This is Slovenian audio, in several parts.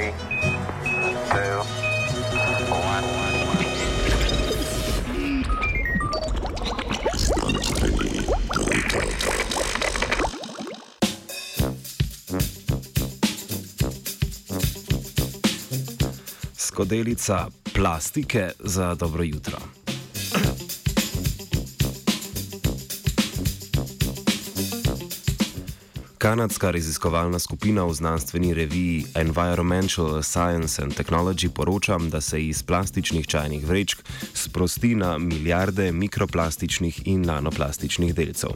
Three, two, one. Skodelica plastike za dobro jutro. Kanadska raziskovalna skupina v znanstveni reviji Environmental Science and Technology poroča, da se iz plastičnih čajnih vrečk sprosti na milijarde mikroplastičnih in nanoplastičnih delcev.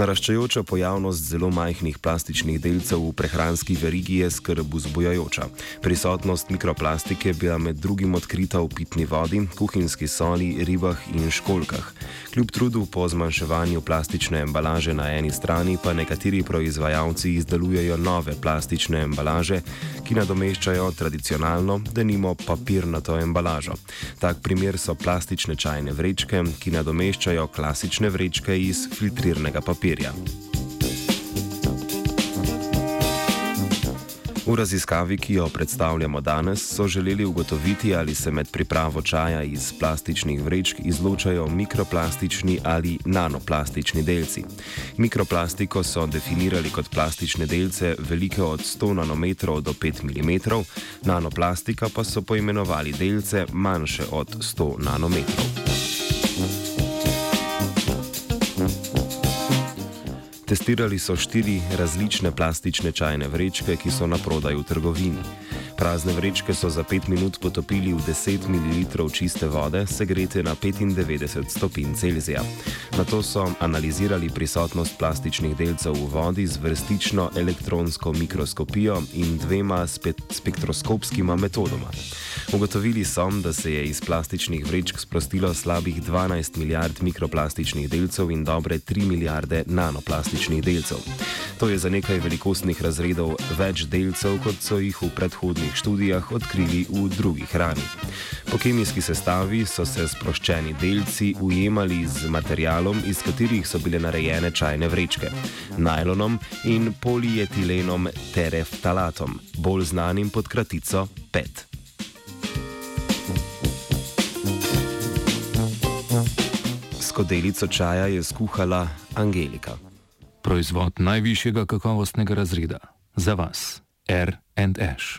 Naraščajoča pojavnost zelo majhnih plastičnih delcev v prehranski verigi je skrb vzbujajoča. Prisotnost mikroplastike je bila med drugim odkrita v pitni vodi, kuhinjski soli, ribah in školkah. Kljub trudu po zmanjševanju plastične embalaže na eni strani, pa nekateri proizvajalci izdelujejo nove plastične embalaže, ki nadomeščajo tradicionalno, denimo papirnato embalažo. Tak primer so plastične čajne vrečke, ki nadomeščajo klasične vrečke iz filtrirnega papirja papirja. V raziskavi, ki jo predstavljamo danes, so želeli ugotoviti, ali se med pripravo čaja iz plastičnih vrečk izločajo mikroplastični ali nanoplastični delci. Mikroplastiko so definirali kot plastične delce velike od 100 nanometrov do 5 mm, nanoplastika pa so poimenovali delce manjše od 100 nanometrov. Testirali so štiri različne plastične čajne vrečke, ki so na prodaj v trgovini. Prazne vrečke so za 5 minut potopili v 10 ml čiste vode, segrete na 95 stopinj Celzija. Na to so analizirali prisotnost plastičnih delcev v vodi z vrstično elektronsko mikroskopijo in dvema spe spektroskopskima metodoma. Ugotovili so, da se je iz plastičnih vrečk sprostilo slabih 12 milijard mikroplastičnih delcev in dobre 3 milijarde nanoplastičnih delcev. To je za nekaj velikostnih razredov več delcev, kot so jih v predhodnih študijah odkrili v drugi hrani. Po kemijski sestavi so se sproščeni delci ujemali z materialom, iz katerih so bile narejene čajne vrečke: najlonom in polietilenom tereftalatom, bolj znanim pod kratico PET. Skodelico čaja je skuhala Angelika. Proizvod najvišjega kakovostnega razreda za vas, R&H.